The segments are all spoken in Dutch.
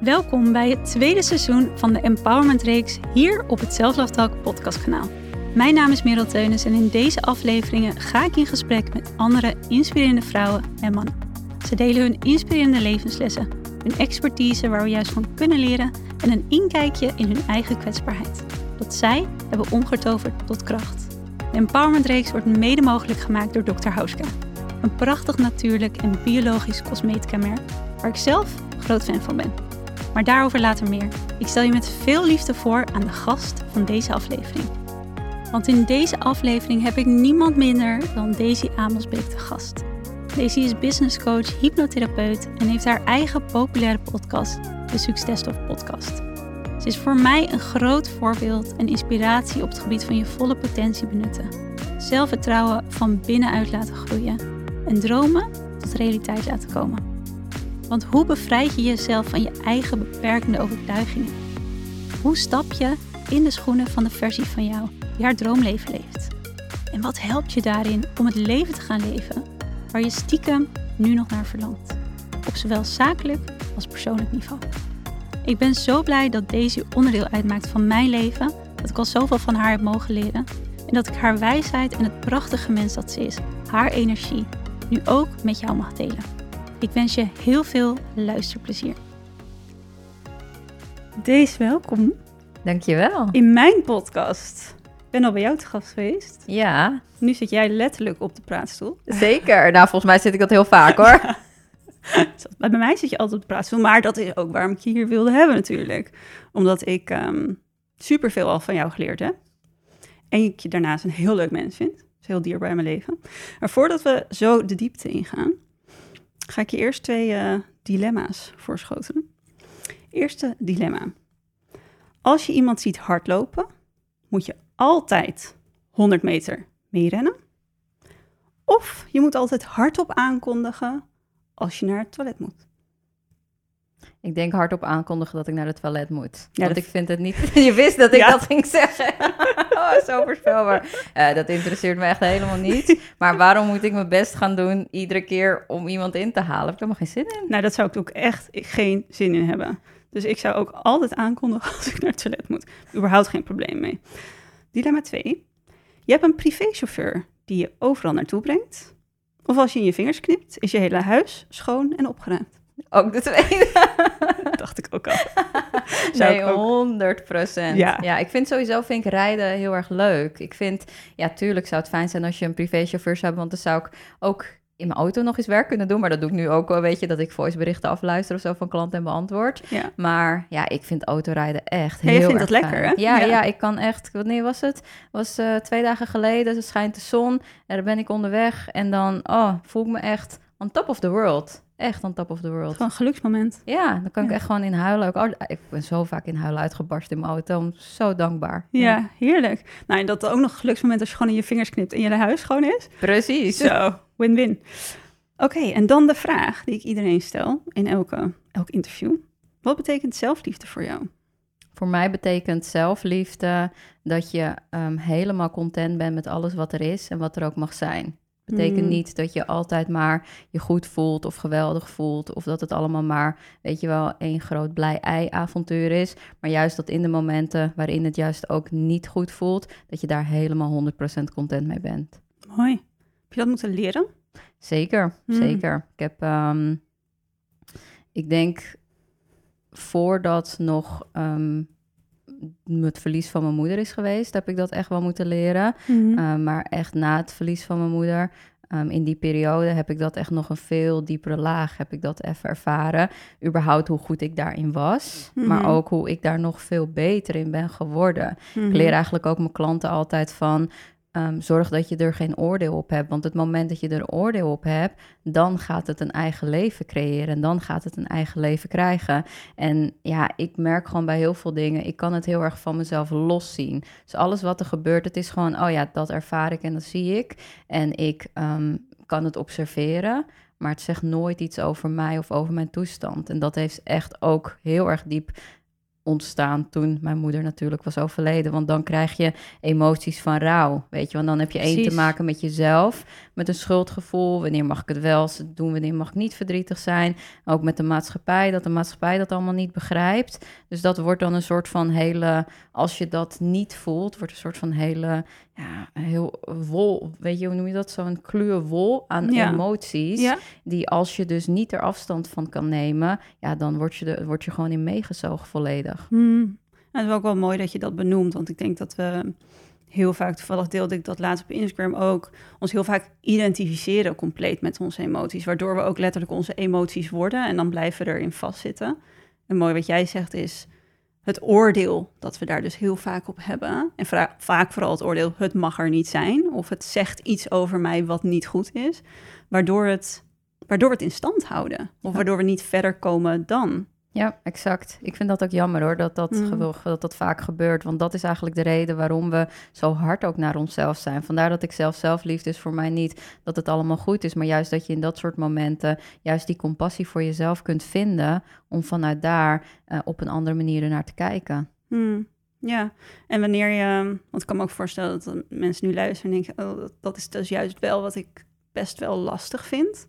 Welkom bij het tweede seizoen van de Empowerment Reeks hier op het Self Talk podcastkanaal. Mijn naam is Merel Teunis en in deze afleveringen ga ik in gesprek met andere inspirerende vrouwen en mannen. Ze delen hun inspirerende levenslessen, hun expertise waar we juist van kunnen leren en een inkijkje in hun eigen kwetsbaarheid. Dat zij hebben omgetoverd tot kracht. De Empowerment Reeks wordt mede mogelijk gemaakt door Dr. Hauska. Een prachtig natuurlijk en biologisch cosmetica merk waar ik zelf groot fan van ben. Maar daarover later meer. Ik stel je met veel liefde voor aan de gast van deze aflevering. Want in deze aflevering heb ik niemand minder dan Daisy Amelsbeek te gast. Daisy is business coach, hypnotherapeut en heeft haar eigen populaire podcast, de Successtof Podcast. Ze is voor mij een groot voorbeeld en inspiratie op het gebied van je volle potentie benutten. Zelfvertrouwen van binnenuit laten groeien en dromen tot realiteit laten komen. Want hoe bevrijd je jezelf van je eigen beperkende overtuigingen? Hoe stap je in de schoenen van de versie van jou die haar droomleven leeft? En wat helpt je daarin om het leven te gaan leven waar je stiekem nu nog naar verlangt? Op zowel zakelijk als persoonlijk niveau. Ik ben zo blij dat deze onderdeel uitmaakt van mijn leven, dat ik al zoveel van haar heb mogen leren en dat ik haar wijsheid en het prachtige mens dat ze is, haar energie, nu ook met jou mag delen. Ik wens je heel veel luisterplezier. Deze welkom. Dankjewel. In mijn podcast. Ik ben al bij jou te gast geweest. Ja. Nu zit jij letterlijk op de praatstoel. Zeker. Nou, volgens mij zit ik dat heel vaak hoor. bij mij zit je altijd op de praatstoel. Maar dat is ook waarom ik je hier wilde hebben natuurlijk. Omdat ik um, superveel al van jou geleerd heb. En ik je daarnaast een heel leuk mens vind. Dat is heel dierbaar in mijn leven. Maar voordat we zo de diepte ingaan ga ik je eerst twee uh, dilemma's voorschotelen. Eerste dilemma. Als je iemand ziet hardlopen, moet je altijd 100 meter meerennen. Of je moet altijd hardop aankondigen als je naar het toilet moet. Ik denk hardop aankondigen dat ik naar het toilet moet. Ja, Want ik vind het niet... Je wist dat ik dat ging zeggen. oh, zo voorspelbaar. Uh, dat interesseert me echt helemaal niet. Maar waarom moet ik mijn best gaan doen iedere keer om iemand in te halen? Heb ik helemaal geen zin in. Nou, dat zou ik ook echt geen zin in hebben. Dus ik zou ook altijd aankondigen als ik naar het toilet moet. Überhaupt geen probleem mee. Dilemma 2. Je hebt een privéchauffeur die je overal naartoe brengt. Of als je in je vingers knipt, is je hele huis schoon en opgeruimd. Ook de tweede. dacht ik ook al. nee, 100 procent. Ja. ja, ik vind sowieso vind ik rijden heel erg leuk. Ik vind, ja, tuurlijk zou het fijn zijn als je een privéchauffeur zou hebben, want dan zou ik ook in mijn auto nog eens werk kunnen doen. Maar dat doe ik nu ook wel, weet je, dat ik voiceberichten afluister of zo van klanten en beantwoord. Ja. Maar ja, ik vind autorijden echt heel ja, je vindt dat lekker, hè? Ja, ja, ik kan echt... Wanneer was het? was uh, twee dagen geleden. Dus schijnt de zon en dan ben ik onderweg. En dan, oh, voel ik me echt on top of the world. Echt on top of the world. Gewoon een geluksmoment. Ja, dan kan ik echt gewoon in huilen. Ook, oh, ik ben zo vaak in huilen uitgebarst in mijn auto. Zo dankbaar. Ja, heerlijk. Nou, en dat ook nog een geluksmoment als je gewoon in je vingers knipt en je huis gewoon is. Precies. Zo, win-win. Oké, en dan de vraag die ik iedereen stel in elke, elk interview. Wat betekent zelfliefde voor jou? Voor mij betekent zelfliefde dat je um, helemaal content bent met alles wat er is en wat er ook mag zijn. Betekent mm. niet dat je altijd maar je goed voelt of geweldig voelt. Of dat het allemaal maar, weet je wel, één groot blij-ei-avontuur is. Maar juist dat in de momenten waarin het juist ook niet goed voelt, dat je daar helemaal 100% content mee bent. Mooi. Heb je dat moeten leren? Zeker, mm. zeker. Ik heb, um, ik denk, voordat nog um, het verlies van mijn moeder is geweest, heb ik dat echt wel moeten leren. Mhm. Eh, maar echt na het verlies van mijn moeder, ehm, in die periode heb ik dat echt nog een veel diepere laag, heb ik dat even ervaren. Überhaupt hoe goed ik daarin was, maar mhm. ook hoe ik daar nog veel beter in ben geworden. Ik mhm. leer eigenlijk ook mijn klanten altijd van, Um, zorg dat je er geen oordeel op hebt. Want het moment dat je er oordeel op hebt, dan gaat het een eigen leven creëren. En dan gaat het een eigen leven krijgen. En ja, ik merk gewoon bij heel veel dingen, ik kan het heel erg van mezelf loszien. Dus alles wat er gebeurt, het is gewoon, oh ja, dat ervaar ik en dat zie ik. En ik um, kan het observeren. Maar het zegt nooit iets over mij of over mijn toestand. En dat heeft echt ook heel erg diep ontstaan toen mijn moeder natuurlijk was overleden. Want dan krijg je emoties van rouw, weet je. Want dan heb je één te maken met jezelf. Met een schuldgevoel. Wanneer mag ik het wel doen, wanneer mag ik niet verdrietig zijn. Ook met de maatschappij, dat de maatschappij dat allemaal niet begrijpt. Dus dat wordt dan een soort van hele, als je dat niet voelt, wordt een soort van hele, ja, heel wol, weet je, hoe noem je dat? Zo'n kluwe wol aan emoties. Ja. Die als je dus niet er afstand van kan nemen, ja, dan word je, de, word je gewoon in meegezogen volledig. Hmm. het is ook wel mooi dat je dat benoemt, want ik denk dat we heel vaak, toevallig deelde ik dat laatst op Instagram ook, ons heel vaak identificeren compleet met onze emoties, waardoor we ook letterlijk onze emoties worden en dan blijven we erin vastzitten. En mooi wat jij zegt is het oordeel dat we daar dus heel vaak op hebben. En vaak vooral het oordeel, het mag er niet zijn. Of het zegt iets over mij wat niet goed is. Waardoor, het, waardoor we het in stand houden. Of waardoor we niet verder komen dan. Ja, exact. Ik vind dat ook jammer hoor, dat dat, mm. dat dat vaak gebeurt. Want dat is eigenlijk de reden waarom we zo hard ook naar onszelf zijn. Vandaar dat ik zelf zelfliefde is voor mij niet dat het allemaal goed is. Maar juist dat je in dat soort momenten juist die compassie voor jezelf kunt vinden. Om vanuit daar uh, op een andere manier ernaar te kijken. Mm. Ja, en wanneer je, want ik kan me ook voorstellen dat mensen nu luisteren en denken, oh, dat is dus juist wel wat ik best wel lastig vind.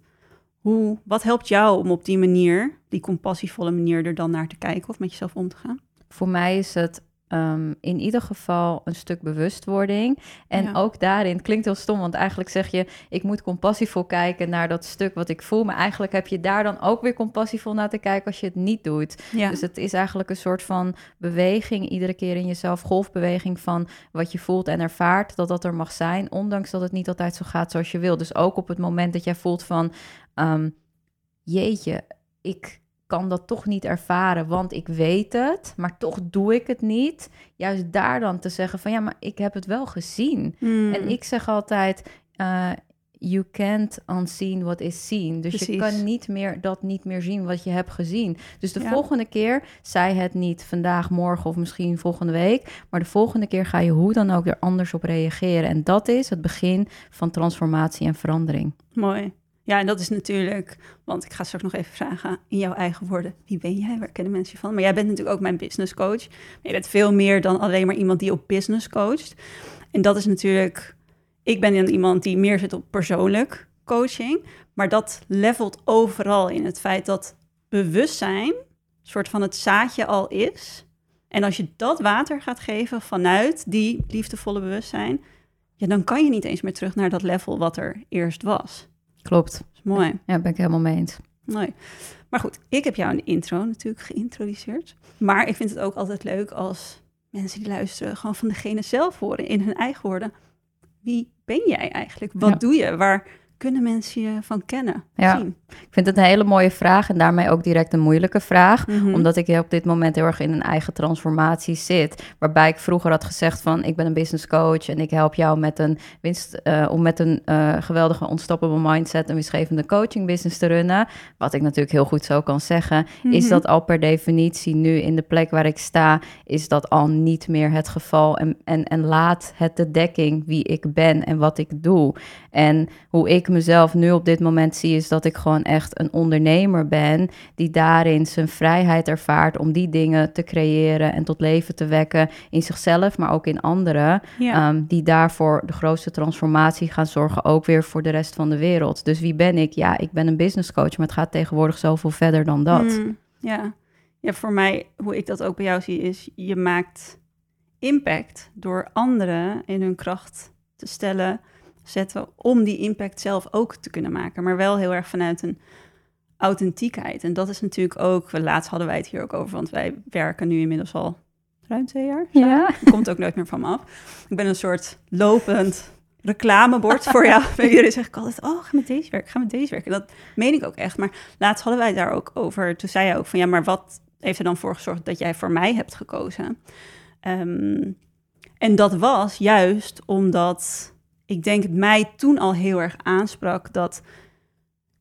Hoe, wat helpt jou om op die manier, die compassievolle manier, er dan naar te kijken of met jezelf om te gaan? Voor mij is het um, in ieder geval een stuk bewustwording. En ook daarin klinkt heel stom, want eigenlijk zeg je: ik moet compassievol kijken naar dat stuk wat ik voel. Maar eigenlijk heb je daar dan ook weer compassievol naar te kijken als je het niet doet. Ja. Dus het is eigenlijk een soort van beweging, iedere keer in jezelf, golfbeweging van wat je voelt en ervaart, dat dat er mag zijn, ondanks dat het niet altijd zo gaat zoals je wil. Dus ook op het moment dat jij voelt van: um, jeetje, ik kan dat toch niet ervaren, want ik weet het, maar toch doe ik het niet. Juist daar dan te zeggen van ja, maar ik heb het wel gezien. Hmm. En ik zeg altijd, uh, you can't unseen what is seen. Dus je kan niet meer dat niet meer zien wat je hebt gezien. Dus de volgende keer, zij het niet vandaag, morgen of misschien volgende week, maar de volgende keer ga je hoe dan ook er anders op reageren. En dat is het begin van transformatie en verandering. Mooi. Ja, en dat is natuurlijk, want ik ga straks nog even vragen in jouw eigen woorden, wie ben jij, waar kennen mensen je van? Maar jij bent natuurlijk ook mijn business coach. Je bent veel meer dan alleen maar iemand die op business coacht. En dat is natuurlijk, ik ben iemand die meer zit op persoonlijk coaching, maar dat levelt overal in het feit dat bewustzijn soort van het zaadje al is. En als je dat water gaat geven vanuit die liefdevolle bewustzijn, ja, dan kan je niet eens meer terug naar dat level wat er eerst was. Klopt. is mooi. Ja, ben ik helemaal mee eens. Mooi. Maar goed, ik heb jou in de intro natuurlijk geïntroduceerd. Maar ik vind het ook altijd leuk als mensen die luisteren gewoon van degene zelf horen, in hun eigen woorden. Wie ben jij eigenlijk? Wat doe je? Waar kunnen mensen je van kennen? Ja, zien? ik vind het een hele mooie vraag en daarmee ook direct een moeilijke vraag. Mhm. Omdat ik op dit moment heel erg in een eigen transformatie zit. Waarbij ik vroeger had gezegd van ik ben een business coach en ik help jou met een winst, uh, om met een uh, geweldige onstoppable mindset een winstgevende coaching business te runnen. Wat ik natuurlijk heel goed zo kan zeggen, is mhm. dat al per definitie nu in de plek waar ik sta, is dat al niet meer het geval. En, en, en laat het de dekking wie ik ben en wat ik doe. En hoe ik mezelf nu op dit moment zie, is dat ik gewoon echt een ondernemer ben die daarin zijn vrijheid ervaart om die dingen te creëren en tot leven te wekken in zichzelf, maar ook in anderen, ehm, die daarvoor de grootste transformatie gaan zorgen, ook weer voor de rest van de wereld. Dus wie ben ik? Ja, ik ben een business coach, maar het gaat tegenwoordig zoveel verder dan dat. Mm, ja. ja, voor mij, hoe ik dat ook bij jou zie, is je maakt impact door anderen in hun kracht te stellen zetten om die impact zelf ook te kunnen maken. Maar wel heel erg vanuit een authentiekheid. En dat is natuurlijk ook, laatst hadden wij het hier ook over, want wij werken nu inmiddels al ruim twee jaar. Ja. Komt ook nooit meer van me af. Ik ben een soort lopend reclamebord voor jou. Bij jullie zeg ik altijd, oh, ga met deze werken, ga met deze werken. Dat meen ik ook echt. Maar laatst hadden wij daar ook over. Toen zei je ook van, ja, maar wat heeft er dan voor gezorgd dat jij voor mij hebt gekozen? Um, en dat was juist omdat ik denk mij toen al heel erg aansprak dat.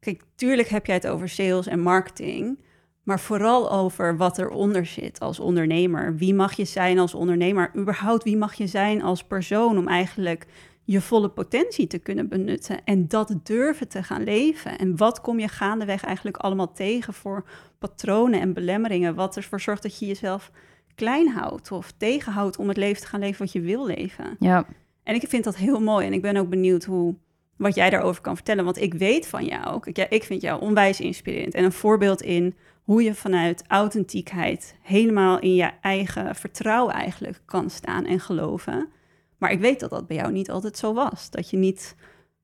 Kijk, tuurlijk heb jij het over sales en marketing. Maar vooral over wat eronder zit als ondernemer. Wie mag je zijn als ondernemer? Überhaupt, wie mag je zijn als persoon om eigenlijk je volle potentie te kunnen benutten en dat durven te gaan leven? En wat kom je gaandeweg eigenlijk allemaal tegen voor patronen en belemmeringen? Wat ervoor zorgt dat je jezelf klein houdt of tegenhoudt om het leven te gaan leven wat je wil leven? Ja. En ik vind dat heel mooi en ik ben ook benieuwd hoe wat jij daarover kan vertellen. Want ik weet van jou, ja, ik vind jou onwijs inspirerend. En een voorbeeld in hoe je vanuit authentiekheid helemaal in je eigen vertrouwen eigenlijk kan staan en geloven. Maar ik weet dat dat bij jou niet altijd zo was. Dat je niet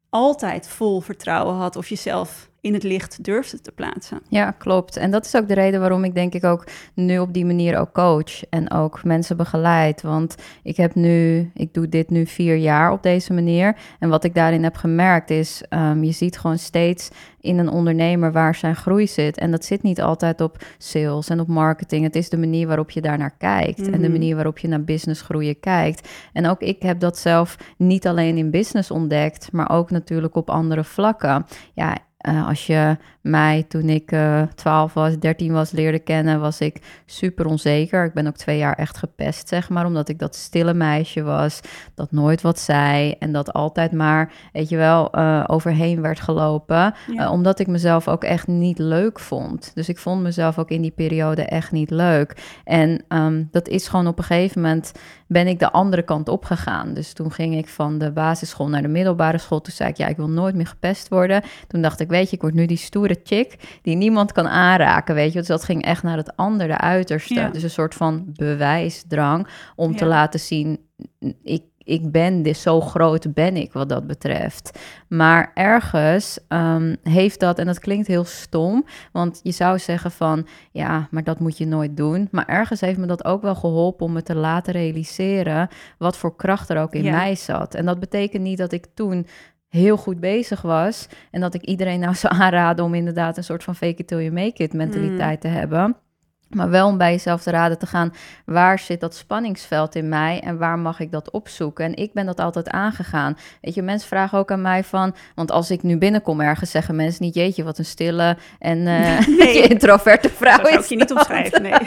altijd vol vertrouwen had of jezelf in het licht durfde te plaatsen. Ja, klopt. En dat is ook de reden waarom ik denk ik ook nu op die manier ook coach en ook mensen begeleid. Want ik heb nu, ik doe dit nu vier jaar op deze manier. En wat ik daarin heb gemerkt is, um, je ziet gewoon steeds in een ondernemer waar zijn groei zit. En dat zit niet altijd op sales en op marketing. Het is de manier waarop je daarnaar kijkt en de Mhm. manier waarop je naar business groeien kijkt. En ook ik heb dat zelf niet alleen in business ontdekt, maar ook natuurlijk op andere vlakken. Ja, eh, als je mij toen ik eh 12 was, 13 was leerde kennen, was ik super onzeker. Ik ben ook twee jaar echt gepest, zeg maar, omdat ik dat stille meisje was, dat nooit wat zei en dat altijd maar, weet je wel, eh, overheen werd gelopen. Ja. Eh, omdat ik mezelf ook echt niet leuk vond. Dus ik vond mezelf ook in die periode echt niet leuk. En ehm, dat is gewoon op een gegeven moment ben ik de andere kant op gegaan. Dus toen ging ik van de basisschool naar de middelbare school. Toen zei ik, ja, ik wil nooit meer gepest worden. Toen dacht ik, weet je, ik word nu die stoere chick die niemand kan aanraken, weet je. Dus dat ging echt naar het andere uiterste. Ja. Dus een soort van bewijsdrang om te laten zien, ik, ik ben dus zo groot ben ik wat dat betreft. Maar ergens ehm, heeft dat, en dat klinkt heel stom, want je zou zeggen van, ja, maar dat moet je nooit doen. Maar ergens heeft me dat ook wel geholpen om me te laten realiseren wat voor kracht er ook in Ja. mij zat. En dat betekent niet dat ik toen heel goed bezig was en dat ik iedereen nou zou aanraden om inderdaad een soort van fake it till you make it mentaliteit te hebben. Maar wel om bij jezelf te raden te gaan, waar zit dat spanningsveld in mij en waar mag ik dat opzoeken? En ik ben dat altijd aangegaan. Weet je, mensen vragen ook aan mij van, want als ik nu binnenkom ergens, zeggen mensen niet, jeetje, wat een stille en eh, Nee. introverte vrouw Zo zou ik is je niet dat. omschrijven, nee.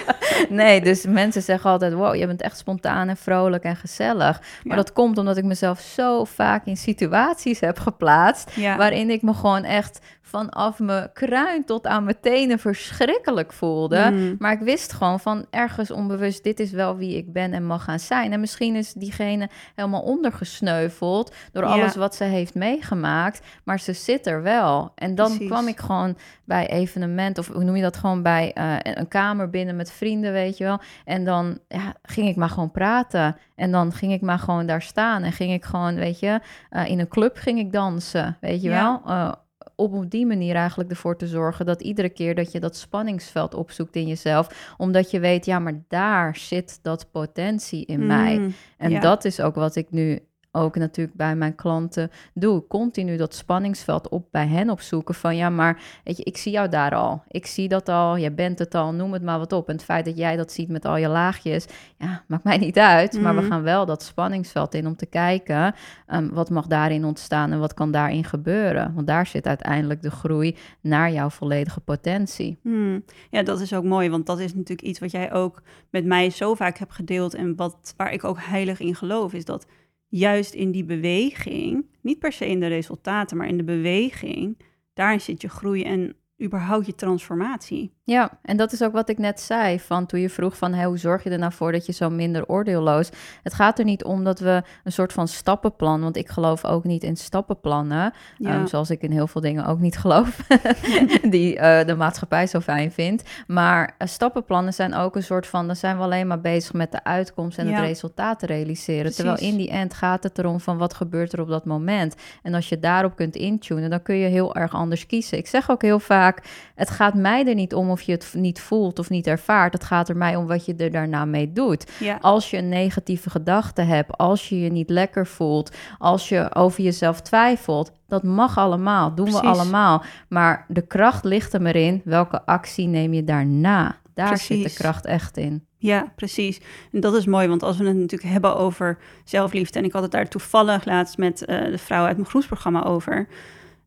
Nee, dus mensen zeggen altijd, wow, je bent echt spontaan en vrolijk en gezellig. Maar Ja. dat komt omdat ik mezelf zo vaak in situaties heb geplaatst, Ja. waarin ik me gewoon echt vanaf mijn kruin tot aan mijn tenen verschrikkelijk voelde. Mm. Maar ik wist gewoon van ergens onbewust, dit is wel wie ik ben en mag gaan zijn. En misschien is diegene helemaal ondergesneuveld door Ja. alles wat ze heeft meegemaakt. Maar ze zit er wel. En dan Precies. kwam ik gewoon bij evenement, of hoe noem je dat, gewoon bij eh, een kamer binnen met vrienden, weet je wel. En dan ja, ging ik maar gewoon praten. En dan ging ik maar gewoon daar staan. En ging ik gewoon, weet je, eh, in een club ging ik dansen, weet je Ja. wel. Eh, om op die manier eigenlijk ervoor te zorgen dat iedere keer dat je dat spanningsveld opzoekt in jezelf, omdat je weet, ja, maar daar zit dat potentie in mij. Mm. En ja. dat is ook wat ik nu ook natuurlijk bij mijn klanten doe. Continu dat spanningsveld op bij hen opzoeken van ja, maar weet je, ik zie jou daar al. Ik zie dat al, jij bent het al, noem het maar wat op. En het feit dat jij dat ziet met al je laagjes, ja, maakt mij niet uit. Maar we Mhm. gaan wel dat spanningsveld in om te kijken ehm, wat mag daarin ontstaan en wat kan daarin gebeuren. Want daar zit uiteindelijk de groei naar jouw volledige potentie. Hmm. Ja, dat is ook mooi, want dat is natuurlijk iets wat jij ook met mij zo vaak hebt gedeeld en wat, waar ik ook heilig in geloof, is dat juist in die beweging, niet per se in de resultaten, maar in de beweging, daarin zit je groei en überhaupt je transformatie. Ja, en dat is ook wat ik net zei, van toen je vroeg van hey, hoe zorg je er nou voor dat je zo minder oordeelloos... Het gaat er niet om dat we een soort van stappenplan, want ik geloof ook niet in stappenplannen, Ja. ehm, zoals ik in heel veel dingen ook niet geloof, die eh, de maatschappij zo fijn vindt. Maar eh, stappenplannen zijn ook een soort van, dan zijn we alleen maar bezig met de uitkomst en Ja. het resultaat te realiseren. Precies. Terwijl in die end gaat het erom van wat gebeurt er op dat moment. En als je daarop kunt intunen, dan kun je heel erg anders kiezen. Ik zeg ook heel vaak, het gaat mij er niet om of je het niet voelt of niet ervaart. Het gaat er mij om wat je er daarna mee doet. ja. Als je een negatieve gedachte hebt, als je je niet lekker voelt, als je over jezelf twijfelt, dat mag allemaal, doen we allemaal. Maar de kracht ligt er maar in, welke actie neem je daarna? Daar zit de kracht echt in. Ja, precies. En dat is mooi, want als we het natuurlijk hebben over zelfliefde... en ik had het daar toevallig laatst met eh, de vrouw uit mijn groepsprogramma over...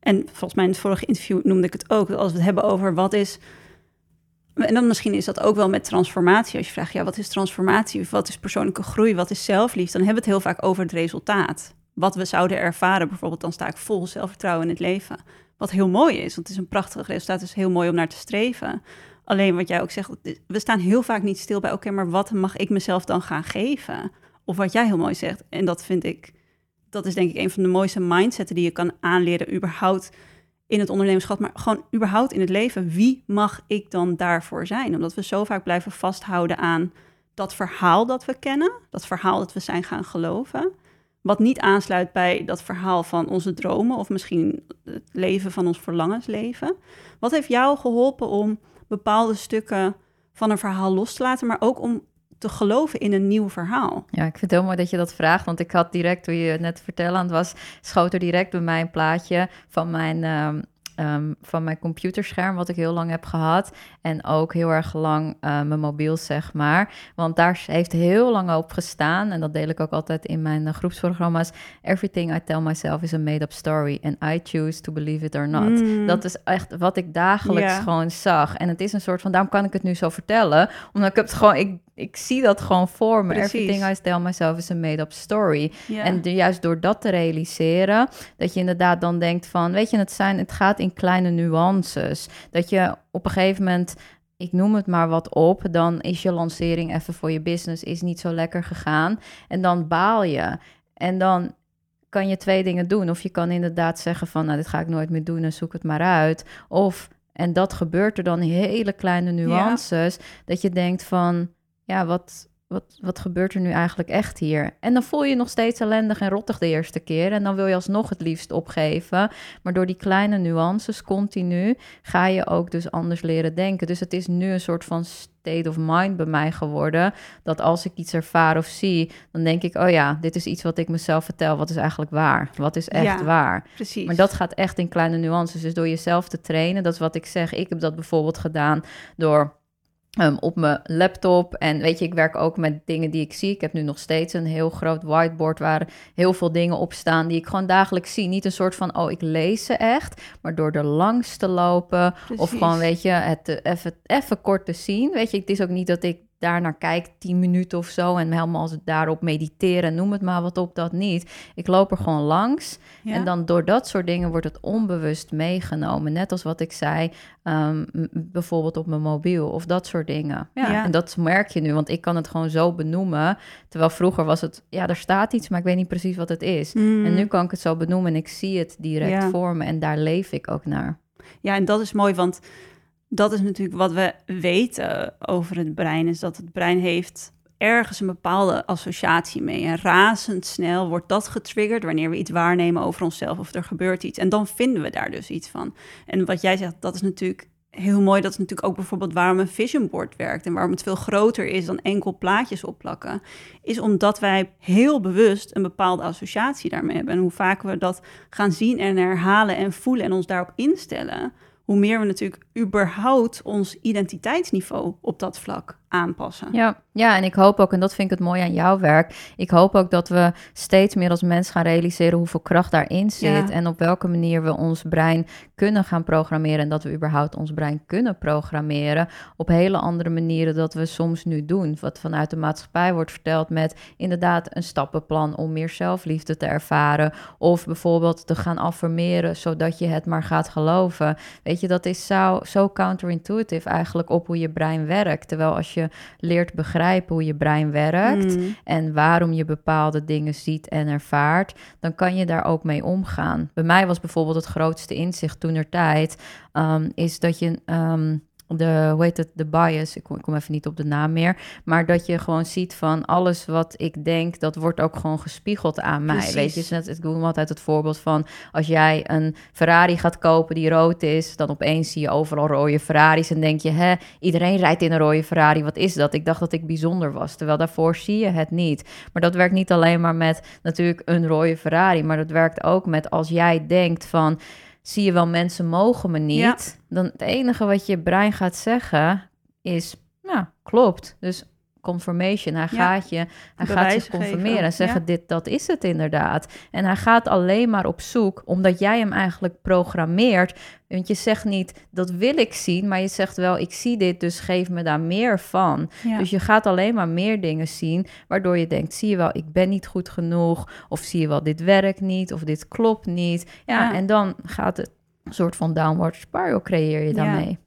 en volgens mij in het vorige interview noemde ik het ook... als we het hebben over wat is... en dan misschien is dat ook wel met transformatie. Als je vraagt, ja, wat is transformatie? Wat is persoonlijke groei? Wat is zelfliefde? Dan hebben we het heel vaak over het resultaat. Wat we zouden ervaren, bijvoorbeeld dan sta ik vol zelfvertrouwen in het leven. Wat heel mooi is, want het is een prachtig resultaat. Het is heel mooi om naar te streven. Alleen wat jij ook zegt, we staan heel vaak niet stil bij, oké, maar wat mag ik mezelf dan gaan geven? Of wat jij heel mooi zegt, en dat vind ik dat is denk ik een van de mooiste mindsets die je kan aanleren, überhaupt in het ondernemerschap, maar gewoon überhaupt in het leven. Wie mag ik dan daarvoor zijn? Omdat we zo vaak blijven vasthouden aan dat verhaal dat we kennen, dat verhaal dat we zijn gaan geloven, wat niet aansluit bij dat verhaal van onze dromen of misschien het leven van ons verlangensleven. Wat heeft jou geholpen om bepaalde stukken van een verhaal los te laten, maar ook om te geloven in een nieuw verhaal. Ja, ik vind het heel mooi dat je dat vraagt, want ik had direct, toen je het net vertellen aan het was, schoot er direct bij mij een plaatje van mijn ehm, Ehm, van mijn computerscherm, wat ik heel lang heb gehad. En ook heel erg lang uh, mijn mobiel, zeg maar. Want daar heeft heel lang op gestaan. En dat deel ik ook altijd in mijn uh, groepsprogramma's. Everything I tell myself is a made-up story. And I choose to believe it or not. Mm. Dat is echt wat ik dagelijks gewoon zag. En het is een soort van, daarom kan ik het nu zo vertellen. Omdat ik het gewoon, ik ik zie dat gewoon voor me. Everything I tell myself is a made-up story. En juist door dat te realiseren, dat je inderdaad dan denkt van, weet je, het, zijn, het gaat in kleine nuances. Dat je op een gegeven moment ik noem het maar wat op, dan is je lancering even voor je business is niet zo lekker gegaan. En dan baal je. En dan kan je twee dingen doen. Of je kan inderdaad zeggen van, nou, dit ga ik nooit meer doen en zoek het maar uit. Of, en dat gebeurt er dan hele kleine nuances, dat je denkt van, ja, wat, wat, wat gebeurt er nu eigenlijk echt hier? En dan voel je je nog steeds ellendig en rottig de eerste keer. En dan wil je alsnog het liefst opgeven. Maar door die kleine nuances continu ga je ook dus anders leren denken. Dus het is nu een soort van state of mind bij mij geworden. Dat als ik iets ervaar of zie, dan denk ik: oh ja, dit is iets wat ik mezelf vertel. Wat is eigenlijk waar? Wat is echt waar? Precies. Maar dat gaat echt in kleine nuances. Dus door jezelf te trainen, dat is wat ik zeg. Ik heb dat bijvoorbeeld gedaan door Um, op mijn laptop. En weet je, ik werk ook met dingen die ik zie. Ik heb nu nog steeds een heel groot whiteboard waar heel veel dingen op staan die ik gewoon dagelijks zie. Niet een soort van, oh, ik lees ze echt, maar door er langs te lopen. Of gewoon, weet je, het even, even kort te zien. Weet je, het is ook niet dat ik daar naar kijk, 10 minuten of zo, en helemaal daarop mediteren, noem het maar wat op, dat niet. Ik loop er gewoon langs. En dan door dat soort dingen wordt het onbewust meegenomen. Net als wat ik zei, um, bijvoorbeeld op mijn mobiel of dat soort dingen. Ja, En dat merk je nu, want ik kan het gewoon zo benoemen. Terwijl vroeger was het, ja, er staat iets, maar ik weet niet precies wat het is. Mm. En nu kan ik het zo benoemen en ik zie het direct voor me en daar leef ik ook naar. Ja, en dat is mooi, want dat is natuurlijk wat we weten over het brein, is dat het brein heeft ergens een bepaalde associatie mee. En razendsnel wordt dat getriggerd wanneer we iets waarnemen over onszelf of er gebeurt iets. En dan vinden we daar dus iets van. En wat jij zegt, dat is natuurlijk heel mooi. Dat is natuurlijk ook bijvoorbeeld waarom een vision board werkt en waarom het veel groter is dan enkel plaatjes opplakken. Is omdat wij heel bewust een bepaalde associatie daarmee hebben. En hoe vaker we dat gaan zien en herhalen en voelen en ons daarop instellen, hoe meer we natuurlijk überhaupt ons identiteitsniveau op dat vlak aanpassen. Ja, ja, en ik hoop ook, en dat vind ik het mooi aan jouw werk, ik hoop ook dat we steeds meer als mens gaan realiseren hoeveel kracht daarin zit en op welke manier we ons brein kunnen gaan programmeren en dat we überhaupt ons brein kunnen programmeren op hele andere manieren dat we soms nu doen. Wat vanuit de maatschappij wordt verteld met inderdaad een stappenplan om meer zelfliefde te ervaren of bijvoorbeeld te gaan affirmeren zodat je het maar gaat geloven. Weet je, dat is zo, zo counterintuitive eigenlijk op hoe je brein werkt. Terwijl als je leert begrijpen hoe je brein werkt mm. en waarom je bepaalde dingen ziet en ervaart, dan kan je daar ook mee omgaan. Bij mij was bijvoorbeeld het grootste inzicht toen er tijd, um, is dat je um, de, hoe heet het, de bias, ik kom, ik kom, even niet op de naam meer, maar dat je gewoon ziet van alles wat ik denk, dat wordt ook gewoon gespiegeld aan mij. Weet je, net, ik doe altijd het voorbeeld van als jij een Ferrari gaat kopen die rood is, dan opeens zie je overal rode Ferraris en denk je, hè, iedereen rijdt in een rode Ferrari, wat is dat? Ik dacht dat ik bijzonder was, terwijl daarvoor zie je het niet. Maar dat werkt niet alleen maar met natuurlijk een rode Ferrari, maar dat werkt ook met als jij denkt van zie je wel, mensen mogen me niet. Dan het enige wat je brein gaat zeggen is, nou, klopt. Dus confirmation. Hij gaat je, hij gaat je confirmeren en zeggen: dit, dat is het inderdaad. En hij gaat alleen maar op zoek, omdat jij hem eigenlijk programmeert. Want je zegt niet dat wil ik zien, maar je zegt wel: ik zie dit, dus geef me daar meer van. Dus je gaat alleen maar meer dingen zien, waardoor je denkt: zie je wel, ik ben niet goed genoeg, of zie je wel, dit werkt niet, of dit klopt niet. Ja, en dan gaat het een soort van downward spiral creëer je daarmee.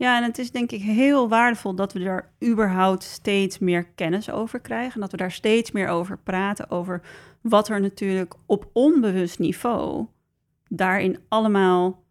Ja, en het is denk ik heel waardevol dat we er überhaupt steeds meer kennis over krijgen. En dat we daar steeds meer over praten. Over wat er natuurlijk op onbewust niveau daarin allemaal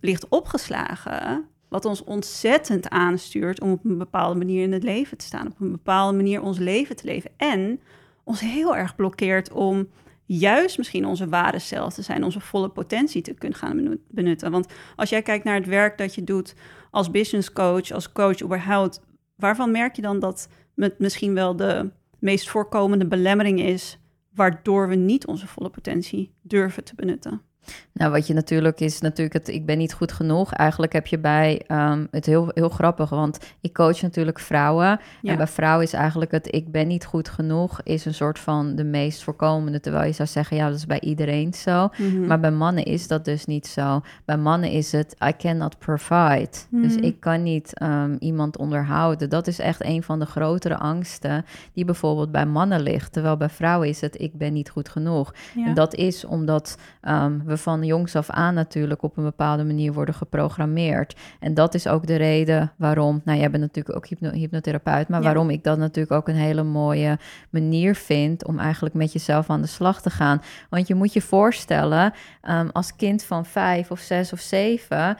ligt opgeslagen. Wat ons ontzettend aanstuurt om op een bepaalde manier in het leven te staan. Op een bepaalde manier ons leven te leven. En ons heel erg blokkeert om juist misschien onze ware zelf te zijn, onze volle potentie te kunnen gaan benutten. Want als jij kijkt naar het werk dat je doet als business coach, als coach überhaupt, waarvan merk je dan dat het misschien wel de meest voorkomende belemmering is, waardoor we niet onze volle potentie durven te benutten? Nou, wat je natuurlijk is, natuurlijk het ik ben niet goed genoeg. Eigenlijk heb je bij um, het heel, heel grappig, want ik coach natuurlijk vrouwen. En bij vrouwen is eigenlijk het ik ben niet goed genoeg, is een soort van de meest voorkomende. Terwijl je zou zeggen, ja, dat is bij iedereen zo. Mhm. Maar bij mannen is dat dus niet zo. Bij mannen is het I cannot provide. Dus mhm. ik kan niet um, iemand onderhouden. Dat is echt een van de grotere angsten die bijvoorbeeld bij mannen ligt. Terwijl bij vrouwen is het ik ben niet goed genoeg. En dat is omdat um, we van jongs af aan natuurlijk op een bepaalde manier worden geprogrammeerd. En dat is ook de reden waarom, nou jij bent natuurlijk ook hypno hypnotherapeut, maar waarom ik dat natuurlijk ook een hele mooie manier vind om eigenlijk met jezelf aan de slag te gaan. Want je moet je voorstellen, um, als kind van vijf of zes of zeven,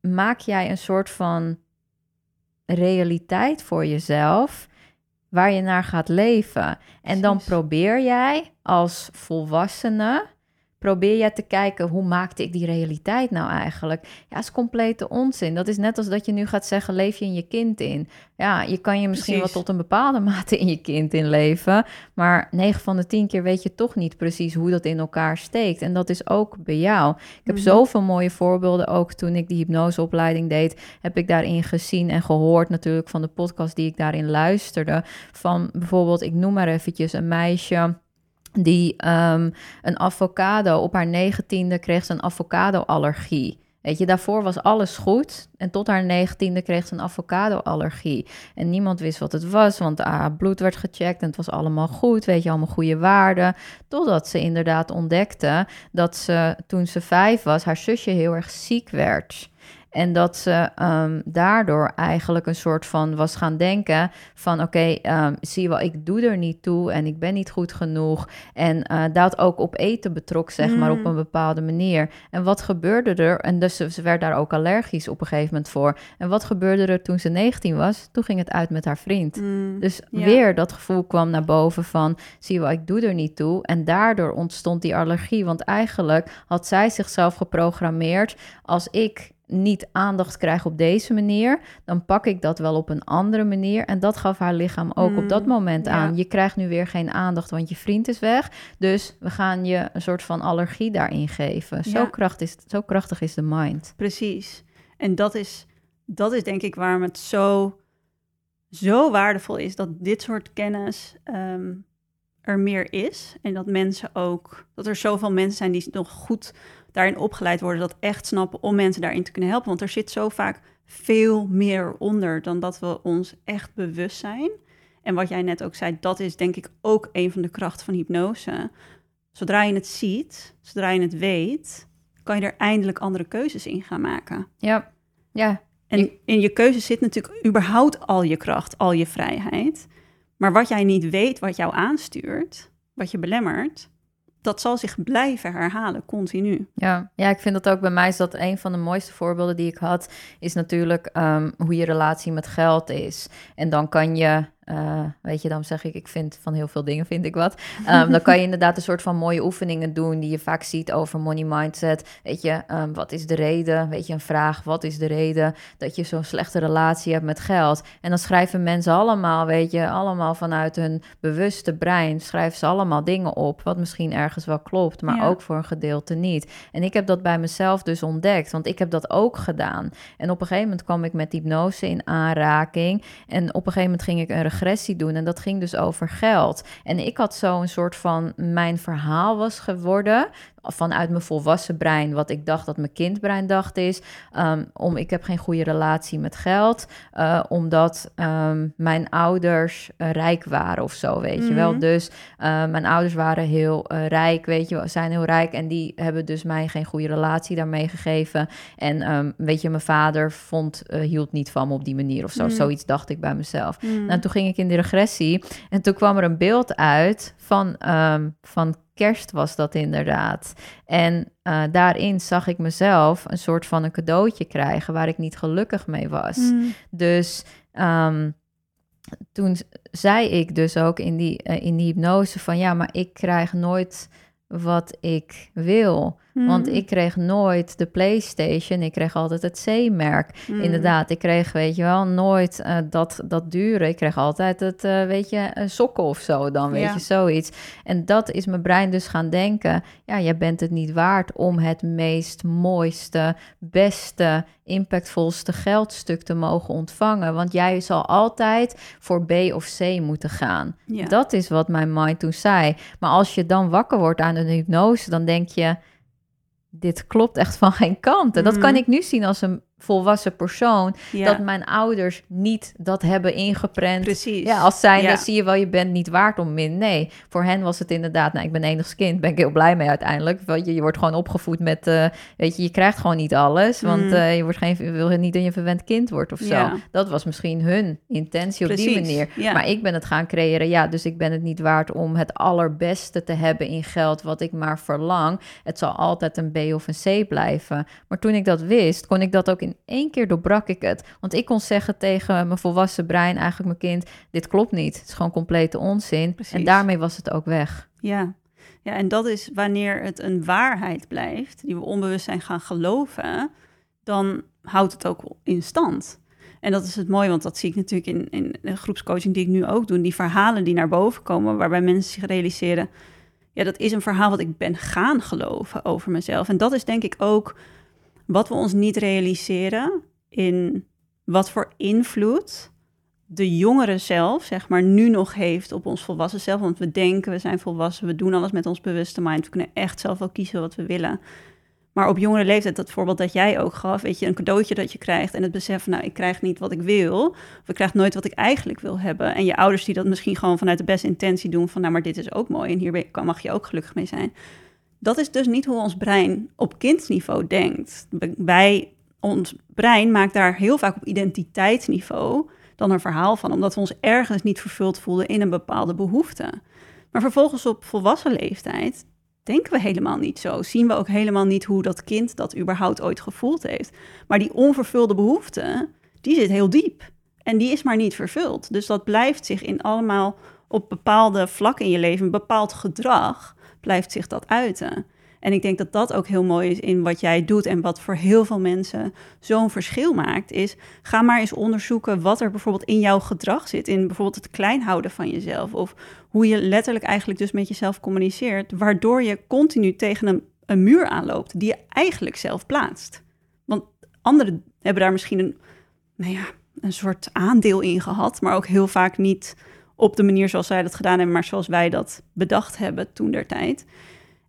maak jij een soort van realiteit voor jezelf waar je naar gaat leven. En dan probeer jij als volwassene probeer je te kijken hoe maakte ik die realiteit nou eigenlijk? Ja, is complete onzin. Dat is net als dat je nu gaat zeggen, leef je in je kind in. Ja, je kan je misschien wel tot een bepaalde mate in je kind in leven, maar 9 van de 10 keer weet je toch niet precies hoe dat in elkaar steekt. En dat is ook bij jou. Ik heb mm zoveel mooie voorbeelden, ook toen ik die hypnoseopleiding deed, heb ik daarin gezien en gehoord natuurlijk van de podcast die ik daarin luisterde. Van bijvoorbeeld, ik noem maar eventjes een meisje die um, een avocado op haar negentiende kreeg ze een avocado-allergie. Weet je, daarvoor was alles goed. En tot haar negentiende kreeg ze een avocado-allergie. En niemand wist wat het was, want haar bloed werd gecheckt en het was allemaal goed. Weet je, allemaal goede waarden. Totdat ze inderdaad ontdekte dat ze, toen ze vijf was, haar zusje heel erg ziek werd. En dat ze um, daardoor eigenlijk een soort van was gaan denken van oké, okay, um, zie je wel, ik doe er niet toe en ik ben niet goed genoeg. En uh, dat ook op eten betrok, zeg maar, op mm. een bepaalde manier. En wat gebeurde er? En dus ze, werd daar ook allergisch op een gegeven moment voor. En wat gebeurde er toen ze 19 was? Toen ging het uit met haar vriend. Mm, dus weer dat gevoel kwam naar boven van zie je wel, ik doe er niet toe. En daardoor ontstond die allergie. Want eigenlijk had zij zichzelf geprogrammeerd als ik niet aandacht krijg op deze manier, dan pak ik dat wel op een andere manier. En dat gaf haar lichaam ook op dat mm, moment aan. Je krijgt nu weer geen aandacht, want je vriend is weg. Dus we gaan je een soort van allergie daarin geven. Zo, krachtig is, zo krachtig is de mind. Precies. En dat is, dat is denk ik waarom het zo, zo waardevol is dat dit soort kennis ehm, er meer is. En dat mensen ook, dat er zoveel mensen zijn die nog goed daarin opgeleid worden, dat echt snappen om mensen daarin te kunnen helpen. Want er zit zo vaak veel meer onder dan dat we ons echt bewust zijn. En wat jij net ook zei, dat is denk ik ook een van de krachten van hypnose. Zodra je het ziet, zodra je het weet, kan je er eindelijk andere keuzes in gaan maken. Ja, ja. En in je keuze zit natuurlijk überhaupt al je kracht, al je vrijheid. Maar wat jij niet weet, wat jou aanstuurt, wat je belemmert, dat zal zich blijven herhalen, continu. Ja, ja, ik vind dat ook bij mij is dat een van de mooiste voorbeelden die ik had, is natuurlijk um, hoe je relatie met geld is. En dan kan je uh, weet je, dan zeg ik, ik vind van heel veel dingen vind ik wat. Um, dan kan je inderdaad een soort van mooie oefeningen doen die je vaak ziet over money mindset. Weet je, um, wat is de reden? Weet je, een vraag, wat is de reden dat je zo'n slechte relatie hebt met geld? En dan schrijven mensen allemaal, weet je, allemaal vanuit hun bewuste brein, schrijven ze allemaal dingen op, wat misschien ergens wel klopt, maar ook voor een gedeelte niet. En ik heb dat bij mezelf dus ontdekt, want ik heb dat ook gedaan. En op een gegeven moment kwam ik met hypnose in aanraking en op een gegeven moment ging ik een regressie doen. En dat ging dus over geld. En ik had zo een soort van mijn verhaal was geworden vanuit mijn volwassen brein, wat ik dacht dat mijn kindbrein dacht is, ehm, om ik heb geen goede relatie met geld, uh, omdat um, mijn ouders uh, rijk waren of zo, weet je wel. Mhm. Dus uh, mijn ouders waren heel rijk, weet je, zijn heel rijk en die hebben dus mij geen goede relatie daarmee gegeven. En um, weet je, mijn vader vond, hield niet van me op die manier of zo. Mm. Zoiets dacht ik bij mezelf. Mm. En toen ging ik in de regressie en toen kwam er een beeld uit van, van kerst was dat inderdaad. En uh, daarin zag ik mezelf een soort van een cadeautje krijgen waar ik niet gelukkig mee was. Mm. Dus um, toen zei ik dus ook in die, uh, in die hypnose van ja, maar ik krijg nooit wat ik wil. Mm. Want ik kreeg nooit de PlayStation. Ik kreeg altijd het C-merk. Mm. Inderdaad, ik kreeg, weet je wel, nooit uh, dat, dat dure. Ik kreeg altijd het, uh, weet je, een sokken of zo dan, weet Ja. je, zoiets. En dat is mijn brein dus gaan denken. Ja, jij bent het niet waard om het meest mooiste, beste, impactvolste geldstuk te mogen ontvangen. Want jij zal altijd voor B of C moeten gaan. Ja. Dat is wat mijn mind toen zei. Maar als je dan wakker wordt aan een hypnose, dan denk je dit klopt echt van geen kant. En dat kan ik nu zien als een volwassen persoon. Ja. Dat mijn ouders niet dat hebben ingeprent. Precies. Ja, als Ja. dan zie je wel, je bent niet waard om min. Nee, voor hen was het inderdaad, nou, ik ben enigst kind, ben ik heel blij mee uiteindelijk. Want je, je wordt gewoon opgevoed met, uh, weet je, je krijgt gewoon niet alles. Want Mm. uh, je wordt geen, je wil niet dat je een verwend kind wordt of zo. Ja. Dat was misschien hun intentie op die manier. ja. Maar ik ben het gaan creëren. Ja, dus ik ben het niet waard om het allerbeste te hebben in geld wat ik maar verlang. Het zal altijd een B of een C blijven. Maar toen ik dat wist, kon ik dat ook in één keer doorbrak ik het. Want ik kon zeggen tegen mijn volwassen brein, eigenlijk mijn kind, dit klopt niet. Het is gewoon complete onzin. Precies. En daarmee was het ook weg. Ja. ja, en dat is wanneer het een waarheid blijft, die we onbewust zijn gaan geloven, dan houdt het ook in stand. En dat is het mooie, want dat zie ik natuurlijk in, in de groepscoaching die ik nu ook doe. Die verhalen die naar boven komen, waarbij mensen zich realiseren... ja, dat is een verhaal wat ik ben gaan geloven over mezelf. En dat is denk ik ook wat we ons niet realiseren in wat voor invloed de jongere zelf, zeg maar, nu nog heeft op ons volwassen zelf. Want we denken, we zijn volwassen, we doen alles met ons bewuste mind. We kunnen echt zelf wel kiezen wat we willen. Maar op jongere leeftijd, dat voorbeeld dat jij ook gaf, weet je, een cadeautje dat je krijgt en het besef nou, ik krijg niet wat ik wil, of ik krijg nooit wat ik eigenlijk wil hebben. En je ouders die dat misschien gewoon vanuit de beste intentie doen van, nou, maar dit is ook mooi en hier mag je ook gelukkig mee zijn. Dat is dus niet hoe ons brein op kindsniveau denkt. Wij, ons brein maakt daar heel vaak op identiteitsniveau dan een verhaal van, omdat we ons ergens niet vervuld voelden in een bepaalde behoefte. Maar vervolgens op volwassen leeftijd denken we helemaal niet zo. Zien we ook helemaal niet hoe dat kind dat überhaupt ooit gevoeld heeft. Maar die onvervulde behoefte, die zit heel diep. En die is maar niet vervuld. Dus dat blijft zich in allemaal op bepaalde vlakken in je leven, een bepaald gedrag, blijft zich dat uiten. En ik denk dat dat ook heel mooi is in wat jij doet en wat voor heel veel mensen zo'n verschil maakt, is ga maar eens onderzoeken wat er bijvoorbeeld in jouw gedrag zit, in bijvoorbeeld het klein houden van jezelf of hoe je letterlijk eigenlijk dus met jezelf communiceert, waardoor je continu tegen een, een muur aanloopt die je eigenlijk zelf plaatst. Want anderen hebben daar misschien een, nou ja, een soort aandeel in gehad, maar ook heel vaak niet op de manier zoals zij dat gedaan hebben, maar zoals wij dat bedacht hebben toen der tijd.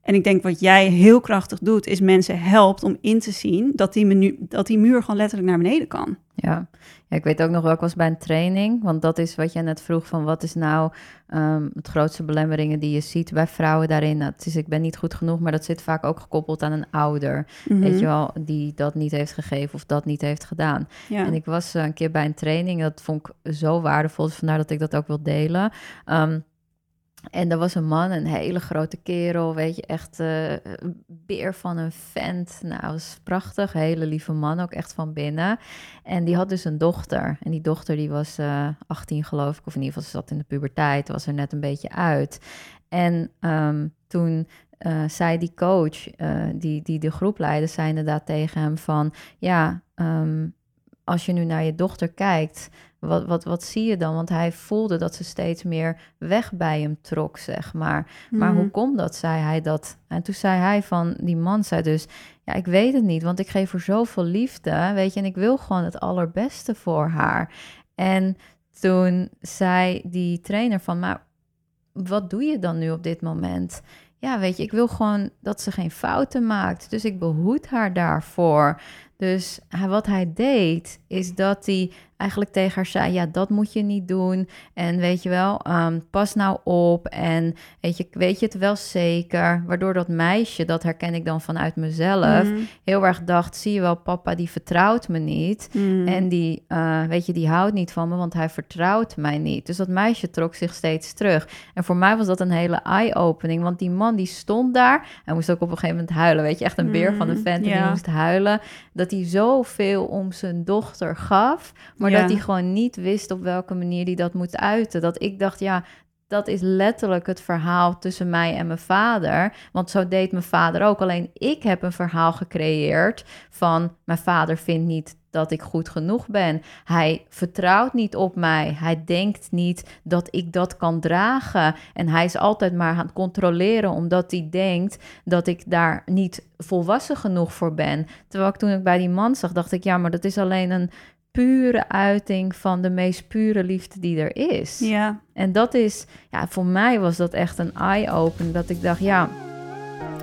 En ik denk wat jij heel krachtig doet, is mensen helpt om in te zien dat die, menu, dat die muur gewoon letterlijk naar beneden kan. Ja. ja, ik weet ook nog wel, ik was bij een training, want dat is wat jij net vroeg van wat is nou um, het grootste belemmeringen die je ziet bij vrouwen daarin. Dat is, ik ben niet goed genoeg, maar dat zit vaak ook gekoppeld aan een ouder, Mhm. weet je wel, die dat niet heeft gegeven of dat niet heeft gedaan. Ja. En ik was uh, een keer bij een training, dat vond ik zo waardevol, dus vandaar dat ik dat ook wil delen. Um, en er was een man, een hele grote kerel, weet je, echt uh, beer van een vent. Nou, was prachtig, hele lieve man, ook echt van binnen. En die had dus een dochter. En die dochter die was uh, 18 geloof ik, of in ieder geval ze zat in de puberteit, was er net een beetje uit. En um, toen uh, zei die coach, die, die de groep leidde, zei inderdaad tegen hem van... ja, um, als je nu naar je dochter kijkt, wat, wat, wat zie je dan? Want hij voelde dat ze steeds meer weg bij hem trok, zeg maar. Maar Mhm. hoe komt dat, zei hij dat? En toen zei hij van, die man zei dus... ja, ik weet het niet, want ik geef haar zoveel liefde, weet je... en ik wil gewoon het allerbeste voor haar. En toen zei die trainer van, maar wat doe je dan nu op dit moment? ja, weet je, ik wil gewoon dat ze geen fouten maakt. Dus ik behoed haar daarvoor. Dus wat hij deed, is dat hij eigenlijk tegen haar zei: Ja, dat moet je niet doen. En weet je wel, um, pas nou op. En weet je, weet je het wel zeker? Waardoor dat meisje, dat herken ik dan vanuit mezelf, mhm. heel erg dacht: Zie je wel, papa, die vertrouwt me niet. Mhm. En die, uh, weet je, die houdt niet van me, want hij vertrouwt mij niet. Dus dat meisje trok zich steeds terug. En voor mij was dat een hele eye-opening, want die man die stond daar. Hij moest ook op een gegeven moment huilen. Weet je, echt een beer van een vent. En die moest huilen. Dat hij zoveel om zijn dochter gaf. Maar maar dat hij gewoon niet wist op welke manier hij dat moet uiten. Dat ik dacht, ja, dat is letterlijk het verhaal tussen mij en mijn vader. Want zo deed mijn vader ook. Alleen ik heb een verhaal gecreëerd van mijn vader vindt niet dat ik goed genoeg ben. Hij vertrouwt niet op mij. Hij denkt niet dat ik dat kan dragen. En hij is altijd maar aan het controleren omdat hij denkt dat ik daar niet volwassen genoeg voor ben. Terwijl ik toen ik bij die man zag, dacht ik, ja, maar dat is alleen een pure uiting van de meest pure liefde die er is. Ja. En dat is, ja, voor mij was dat echt een eye-open. Dat ik dacht, ja.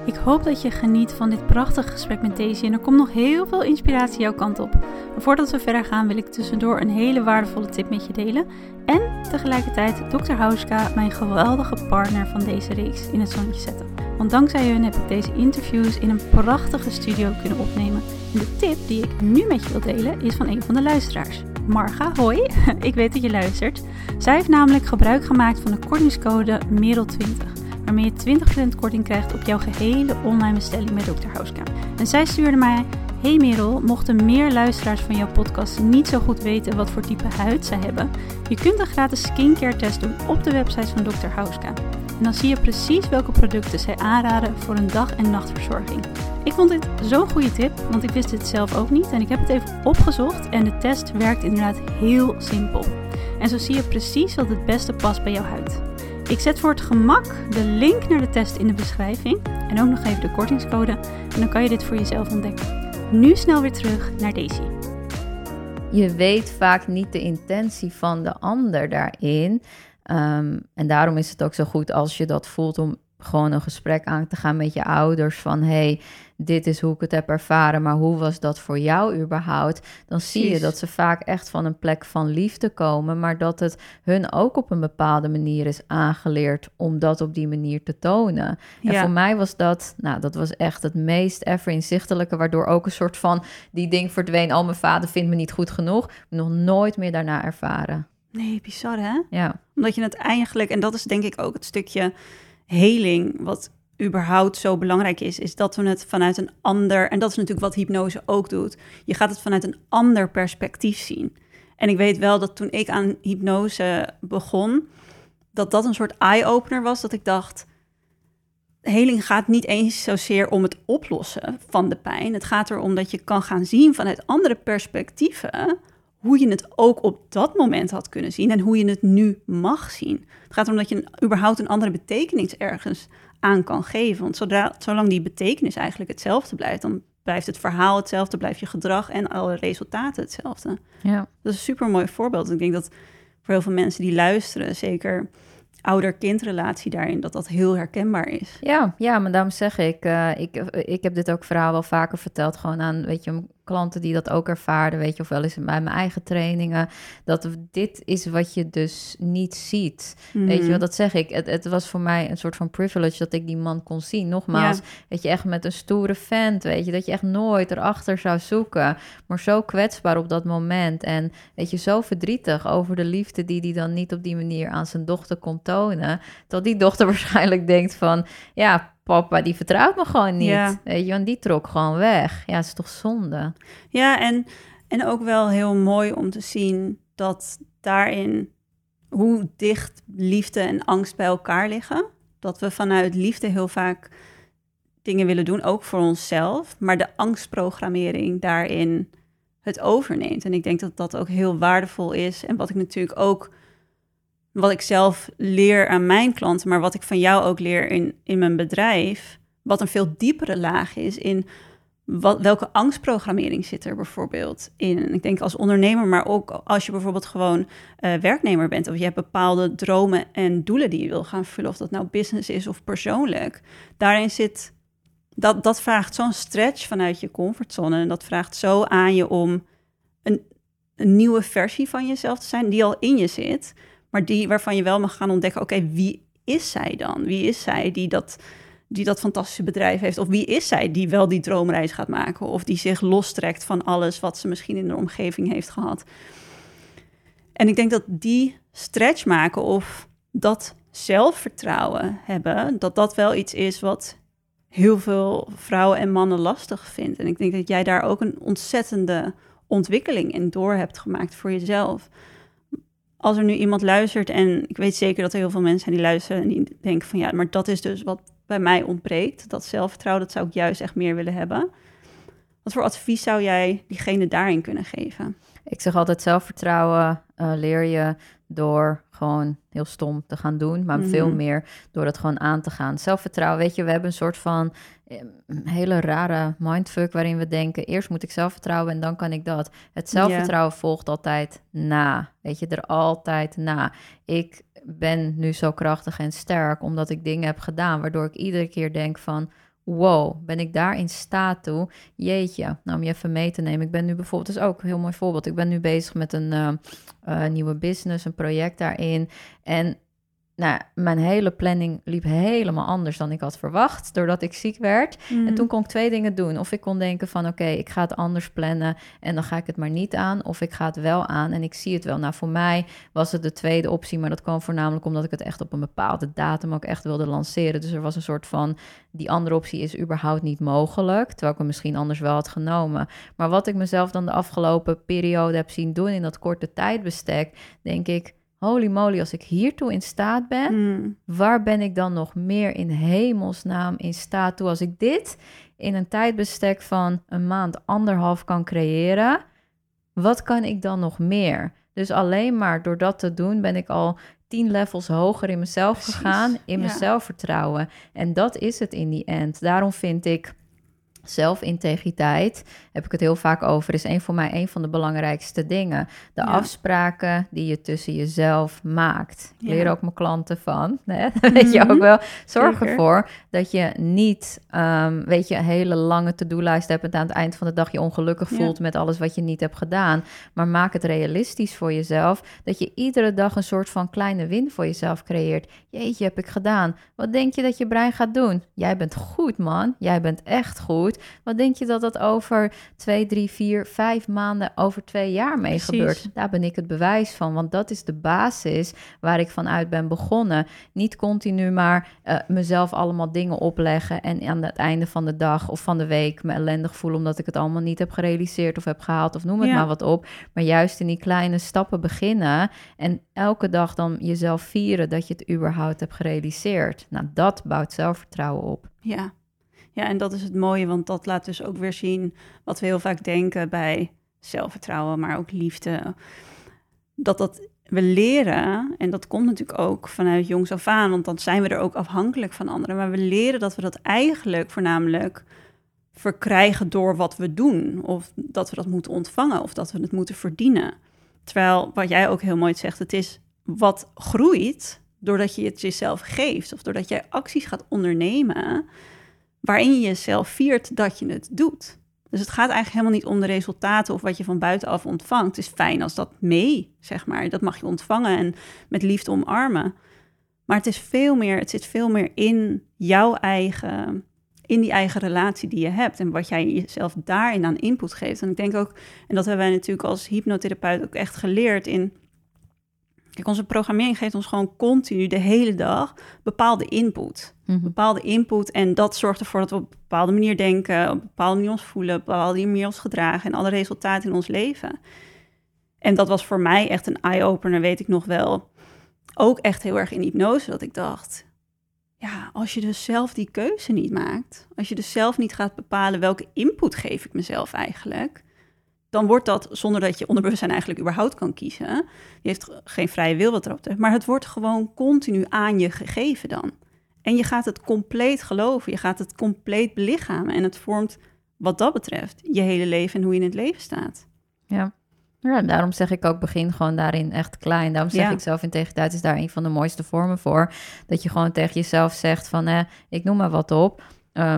Ik hoop dat je geniet van dit prachtige gesprek met Daisy. En er komt nog heel veel inspiratie jouw kant op. Maar voordat we verder gaan, wil ik tussendoor een hele waardevolle tip met je delen. En tegelijkertijd Dr. Hauska, mijn geweldige partner van deze reeks, in het zonnetje zetten. Want dankzij hun heb ik deze interviews in een prachtige studio kunnen opnemen. En de tip die ik nu met je wil delen is van een van de luisteraars. Marga, hoi, ik weet dat je luistert. Zij heeft namelijk gebruik gemaakt van de kortingscode MEREL20 waarmee je 20% korting krijgt op jouw gehele online bestelling met Dr. Hauska. En zij stuurde mij Hey Merel, mochten meer luisteraars van jouw podcast niet zo goed weten wat voor type huid zij hebben, je kunt een gratis skincare test doen op de website van Dr. Hauska. En dan zie je precies welke producten zij aanraden voor een dag- en nachtverzorging. Ik vond dit zo'n goede tip, want ik wist dit zelf ook niet en ik heb het even opgezocht en de test werkt inderdaad heel simpel. En zo zie je precies wat het beste past bij jouw huid. Ik zet voor het gemak de link naar de test in de beschrijving en ook nog even de kortingscode en dan kan je dit voor jezelf ontdekken. Nu snel weer terug naar Daisy. Je weet vaak niet de intentie van de ander daarin. Ehm, en daarom is het ook zo goed als je dat voelt om gewoon een gesprek aan te gaan met je ouders van hey, dit is hoe ik het heb ervaren, maar hoe was dat voor jou überhaupt? Dan zie je dat ze vaak echt van een plek van liefde komen, maar dat het hun ook op een bepaalde manier is aangeleerd om dat op die manier te tonen. En voor mij was dat, nou, dat was echt het meest ever inzichtelijke, waardoor ook een soort van die ding verdween. Al oh, mijn vader vindt me niet goed genoeg, nog nooit meer daarna ervaren. Nee, bizar hè? Ja. Omdat je het eigenlijk, en dat is denk ik ook het stukje heling, wat überhaupt zo belangrijk is, is dat we het vanuit een ander, en dat is natuurlijk wat hypnose ook doet, je gaat het vanuit een ander perspectief zien. En ik weet wel dat toen ik aan hypnose begon, dat dat een soort eye-opener was, dat ik dacht, heling gaat niet eens zozeer om het oplossen van de pijn. Het gaat erom dat je kan gaan zien vanuit andere perspectieven hoe je het ook op dat moment had kunnen zien en hoe je het nu mag zien. Het gaat erom dat je een, überhaupt een andere betekenis ergens aan kan geven. Want zodra, zolang die betekenis eigenlijk hetzelfde blijft, dan blijft het verhaal hetzelfde, blijft je gedrag en alle resultaten hetzelfde. Ja. Dat is een super mooi voorbeeld. Ik denk dat voor heel veel mensen die luisteren, zeker ouder-kindrelatie daarin, dat dat heel herkenbaar is. Ja, ja, maar daarom zeg ik, uh, ik, ik heb dit ook verhaal wel vaker verteld, gewoon aan, weet je, klanten die dat ook ervaren, weet je, of wel eens bij mijn eigen trainingen, dat dit is wat je dus niet ziet. Weet je mhm. wel, dat zeg ik. Het, het, was voor mij een soort van privilege dat ik die man kon zien. Nogmaals, weet je, echt met een stoere vent, weet je, dat je echt nooit erachter zou zoeken, maar zo kwetsbaar op dat moment en weet je, zo verdrietig over de liefde die hij dan niet op die manier aan zijn dochter kon tonen, dat die dochter waarschijnlijk denkt van, ja, papa die vertrouwt me gewoon niet. Ja. Weet je, want die trok gewoon weg. Ja, het is toch zonde. Ja, en, en ook wel heel mooi om te zien dat daarin hoe dicht liefde en angst bij elkaar liggen. Dat we vanuit liefde heel vaak dingen willen doen, ook voor onszelf, maar de angstprogrammering daarin het overneemt. En ik denk dat dat ook heel waardevol is. En wat ik natuurlijk ook wat ik zelf leer aan mijn klanten, maar wat ik van jou ook leer in, in mijn bedrijf, wat een veel diepere laag is in wat, welke angstprogrammering zit er bijvoorbeeld in? Ik denk als ondernemer, maar ook als je bijvoorbeeld gewoon uh, werknemer bent of je hebt bepaalde dromen en doelen die je wil gaan vullen, of dat nou business is of persoonlijk. Daarin zit dat, dat vraagt zo'n stretch vanuit je comfortzone en dat vraagt zo aan je om een, een nieuwe versie van jezelf te zijn die al in je zit, maar die waarvan je wel mag gaan ontdekken: oké, wie is zij dan? Wie is zij die dat die dat fantastische bedrijf heeft? Of wie is zij die wel die droomreis gaat maken? Of die zich lostrekt van alles wat ze misschien in de omgeving heeft gehad? En ik denk dat die stretch maken of dat zelfvertrouwen hebben, dat dat wel iets is wat heel veel vrouwen en mannen lastig vindt. En ik denk dat jij daar ook een ontzettende ontwikkeling in door hebt gemaakt voor jezelf. Als er nu iemand luistert, en ik weet zeker dat er heel veel mensen zijn die luisteren en die denken van ja, maar dat is dus wat bij mij ontbreekt. Dat zelfvertrouwen, dat zou ik juist echt meer willen hebben. Wat voor advies zou jij diegene daarin kunnen geven? Ik zeg altijd zelfvertrouwen uh, leer je door gewoon heel stom te gaan doen, maar veel mhm. meer door het gewoon aan te gaan. Zelfvertrouwen, weet je, we hebben een soort van eh, hele rare mindfuck waarin we denken: eerst moet ik zelfvertrouwen en dan kan ik dat. Het zelfvertrouwen volgt altijd na. Weet je, er altijd na. Ik ben nu zo krachtig en sterk omdat ik dingen heb gedaan waardoor ik iedere keer denk van wow, ben ik daar in staat toe? Jeetje, nou om je even mee te nemen. Ik ben nu bijvoorbeeld, dat is ook een heel mooi voorbeeld. Ik ben nu bezig met een uh, uh, nieuwe business, een project daarin. En nou, mijn hele planning liep helemaal anders dan ik had verwacht, doordat ik ziek werd. En mm. toen kon ik twee dingen doen. Of ik kon denken van, oké, ik ga het anders plannen en dan ga ik het maar niet aan. Of ik ga het wel aan en ik zie het wel. Nou, voor mij was het de tweede optie, maar dat kwam voornamelijk omdat ik het echt op een bepaalde datum ook echt wilde lanceren. Dus er was een soort van, die andere optie is überhaupt niet mogelijk, terwijl ik hem misschien anders wel had genomen. Maar wat ik mezelf dan de afgelopen periode heb zien doen in dat korte tijdbestek, denk ik holy moly, als ik hiertoe in staat ben, hmm. waar ben ik dan nog meer in hemelsnaam in staat toe? Als ik dit in een tijdbestek van een maand, anderhalf kan creëren, wat kan ik dan nog meer? Dus alleen maar door dat te doen ben ik al tien levels hoger in mezelf gegaan, in mijn zelfvertrouwen. En dat is het in die end. Daarom vind ik zelfintegriteit, heb ik het heel vaak over, is een voor mij een van de belangrijkste dingen. De afspraken die je tussen jezelf maakt. Ik leer ook mijn klanten van. Hè? weet je ook mhm. wel. Zorg ervoor dat je niet, um, weet je, een hele lange to-do-lijst hebt en aan het eind van de dag je ongelukkig voelt met alles wat je niet hebt gedaan. Maar maak het realistisch voor jezelf. Dat je iedere dag een soort van kleine win voor jezelf creëert. Jeetje, heb ik gedaan. Wat denk je dat je brein gaat doen? Jij bent goed, man. Jij bent echt goed. Wat denk je dat dat over twee, drie, vier, vijf maanden, over twee jaar mee gebeurt? Daar ben ik het bewijs van, want dat is de basis waar ik vanuit ben begonnen. Niet continu maar uh, mezelf allemaal dingen opleggen en aan het einde van de dag of van de week me ellendig voelen omdat ik het allemaal niet heb gerealiseerd of heb gehaald of noem het maar wat op. Maar juist in die kleine stappen beginnen en elke dag dan jezelf vieren dat je het überhaupt hebt gerealiseerd. Nou, dat bouwt zelfvertrouwen op. Ja, ja, en dat is het mooie, want dat laat dus ook weer zien wat we heel vaak denken bij zelfvertrouwen, maar ook liefde. Dat dat we leren, en dat komt natuurlijk ook vanuit jongs af aan, want dan zijn we er ook afhankelijk van anderen. Maar we leren dat we dat eigenlijk voornamelijk verkrijgen door wat we doen, of dat we dat moeten ontvangen, of dat we het moeten verdienen. Terwijl, wat jij ook heel mooi zegt, het is wat groeit doordat je het jezelf geeft, of doordat jij acties gaat ondernemen waarin je jezelf viert dat je het doet. Dus het gaat eigenlijk helemaal niet om de resultaten of wat je van buitenaf ontvangt. Het is fijn als dat mee, zeg maar. Dat mag je ontvangen en met liefde omarmen. Maar het is veel meer, het zit veel meer in jouw eigen, in die eigen relatie die je hebt en wat jij jezelf daarin aan input geeft. En ik denk ook, en dat hebben wij natuurlijk als hypnotherapeut ook echt geleerd in Kijk, onze programmering geeft ons gewoon continu de hele dag bepaalde input. Mhm. Bepaalde input. En dat zorgt ervoor dat we op een bepaalde manier denken, op een bepaalde manier ons voelen, op een bepaalde manier ons gedragen en alle resultaten in ons leven. En dat was voor mij echt een eye-opener, weet ik nog wel. Ook echt heel erg in hypnose, dat ik dacht, ja, als je dus zelf die keuze niet maakt, als je dus zelf niet gaat bepalen welke input geef ik mezelf eigenlijk, dan wordt dat zonder dat je onderbewustzijn eigenlijk überhaupt kan kiezen. Je heeft geen vrije wil wat erop te maar het wordt gewoon continu aan je gegeven dan. En je gaat het compleet geloven, je gaat het compleet belichamen en het vormt wat dat betreft, je hele leven en hoe je in het leven staat. Ja. Ja, daarom zeg ik ook, begin gewoon daarin echt klein. Daarom zeg Ja. ik zelfintegriteit is daar een van de mooiste vormen voor. Dat je gewoon tegen jezelf zegt van, eh, ik noem maar wat op.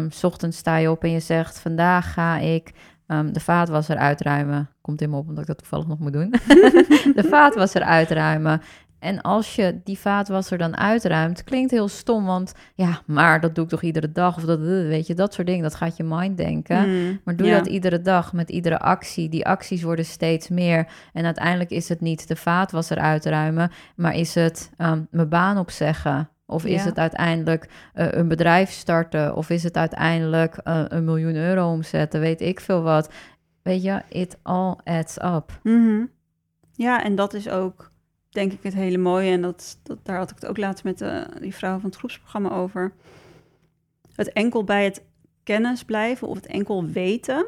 's ochtends sta je op en je zegt, vandaag ga ik ehm, de vaatwasser uitruimen. Komt in me op omdat ik dat toevallig nog moet doen. de vaatwasser uitruimen. En als je die vaatwasser dan uitruimt, klinkt heel stom, want ja, maar dat doe ik toch iedere dag of dat, eh, weet je, dat soort dingen, dat gaat je mind denken. Mm, Maar doe ja. dat iedere dag met iedere actie. Die acties worden steeds meer. En uiteindelijk is het niet de vaatwasser uitruimen, maar is het ehm, mijn baan opzeggen. Of is Ja. het uiteindelijk eh, een bedrijf starten? Of is het uiteindelijk eh, een miljoen euro omzetten? Weet ik veel wat. Weet je, it all adds up. Mhm. Ja, en dat is ook, denk ik, het hele mooie. En dat, dat, daar had ik het ook laatst met eh, die vrouw van het groepsprogramma over. Het enkel bij het kennis blijven of het enkel weten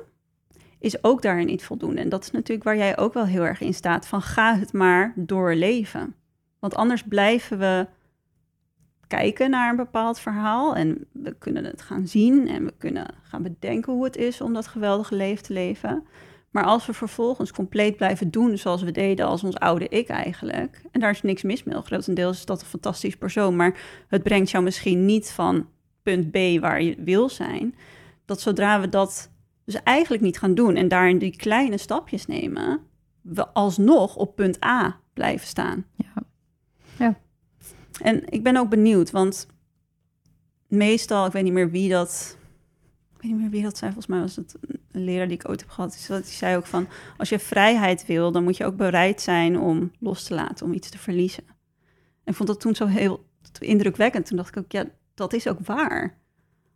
is ook daarin niet voldoende. En dat is natuurlijk waar jij ook wel heel erg in staat. Van ga het maar doorleven. Want anders blijven we kijken naar een bepaald verhaal. En we kunnen het gaan zien en we kunnen gaan bedenken hoe het is om dat geweldige leven te leven. Maar als we vervolgens compleet blijven doen zoals we deden als ons oude ik eigenlijk, en daar is niks mis mee, grotendeels is dat een fantastisch persoon, maar het brengt jou misschien niet van punt B waar je wil zijn, dat zodra we dat dus eigenlijk niet gaan doen en daarin die kleine stapjes nemen, we alsnog op punt A blijven staan. Ja. Ja. En ik ben ook benieuwd, want meestal, ik weet niet meer wie dat ik weet niet meer wie dat zei, volgens mij was het een leraar die ik ooit heb gehad. Dus die zei ook van, als je vrijheid wil, dan moet je ook bereid zijn om los te laten, om iets te verliezen. En vond dat toen zo heel indrukwekkend. Toen dacht ik ook, ja, dat is ook waar.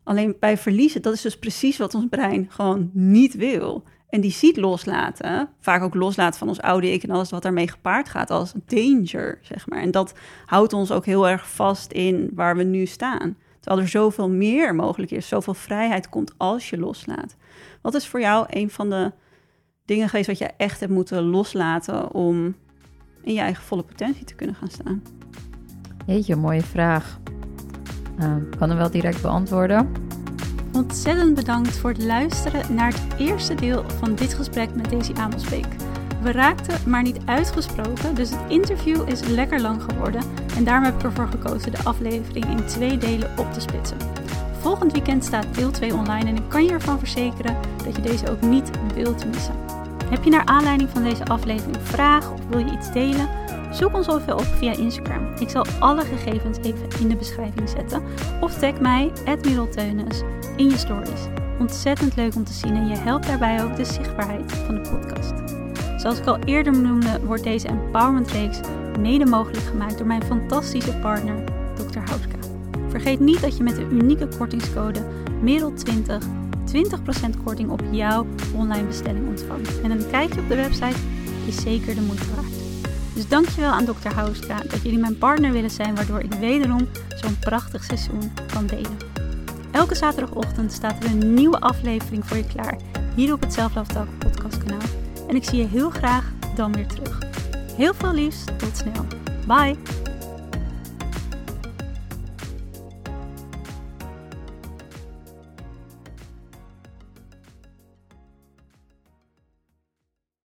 Alleen bij verliezen, dat is dus precies wat ons brein gewoon niet wil. En die ziet loslaten, vaak ook loslaten van ons oude ik en alles wat daarmee gepaard gaat, als danger, zeg maar. En dat houdt ons ook heel erg vast in waar we nu staan. Terwijl er zoveel meer mogelijk is, zoveel vrijheid komt als je loslaat. Wat is voor jou een van de dingen geweest wat je echt hebt moeten loslaten om in je eigen volle potentie te kunnen gaan staan? Jeetje, mooie vraag. Ik kan hem wel direct beantwoorden. Ontzettend bedankt voor het luisteren naar het eerste deel van dit gesprek met Daisy Amelsbeek. We raakten maar niet uitgesproken, dus het interview is lekker lang geworden. En daarom heb ik ervoor gekozen de aflevering in twee delen op te splitsen. Volgend weekend staat deel 2 online en ik kan je ervan verzekeren dat je deze ook niet wilt missen. Heb je naar aanleiding van deze aflevering vragen of wil je iets delen? Zoek ons even op via Instagram. Ik zal alle gegevens even in de beschrijving zetten. Of tag mij, Teunis, in je stories. Ontzettend leuk om te zien en je helpt daarbij ook de zichtbaarheid van de podcast. Zoals ik al eerder noemde, wordt deze Empowerment Reeks mede mogelijk gemaakt door mijn fantastische partner, Dr. Houska. Vergeet niet dat je met de unieke kortingscode MEREL20 20% korting op jouw online bestelling ontvangt. En een kijkje op de website is zeker de moeite waard. Dus dankjewel aan Dr. Houska dat jullie mijn partner willen zijn, waardoor ik wederom zo'n prachtig seizoen kan delen. Elke zaterdagochtend staat er een nieuwe aflevering voor je klaar, hier op het Self-Love podcastkanaal. En ik zie je heel graag dan weer terug. Heel veel liefs, tot snel. Bye!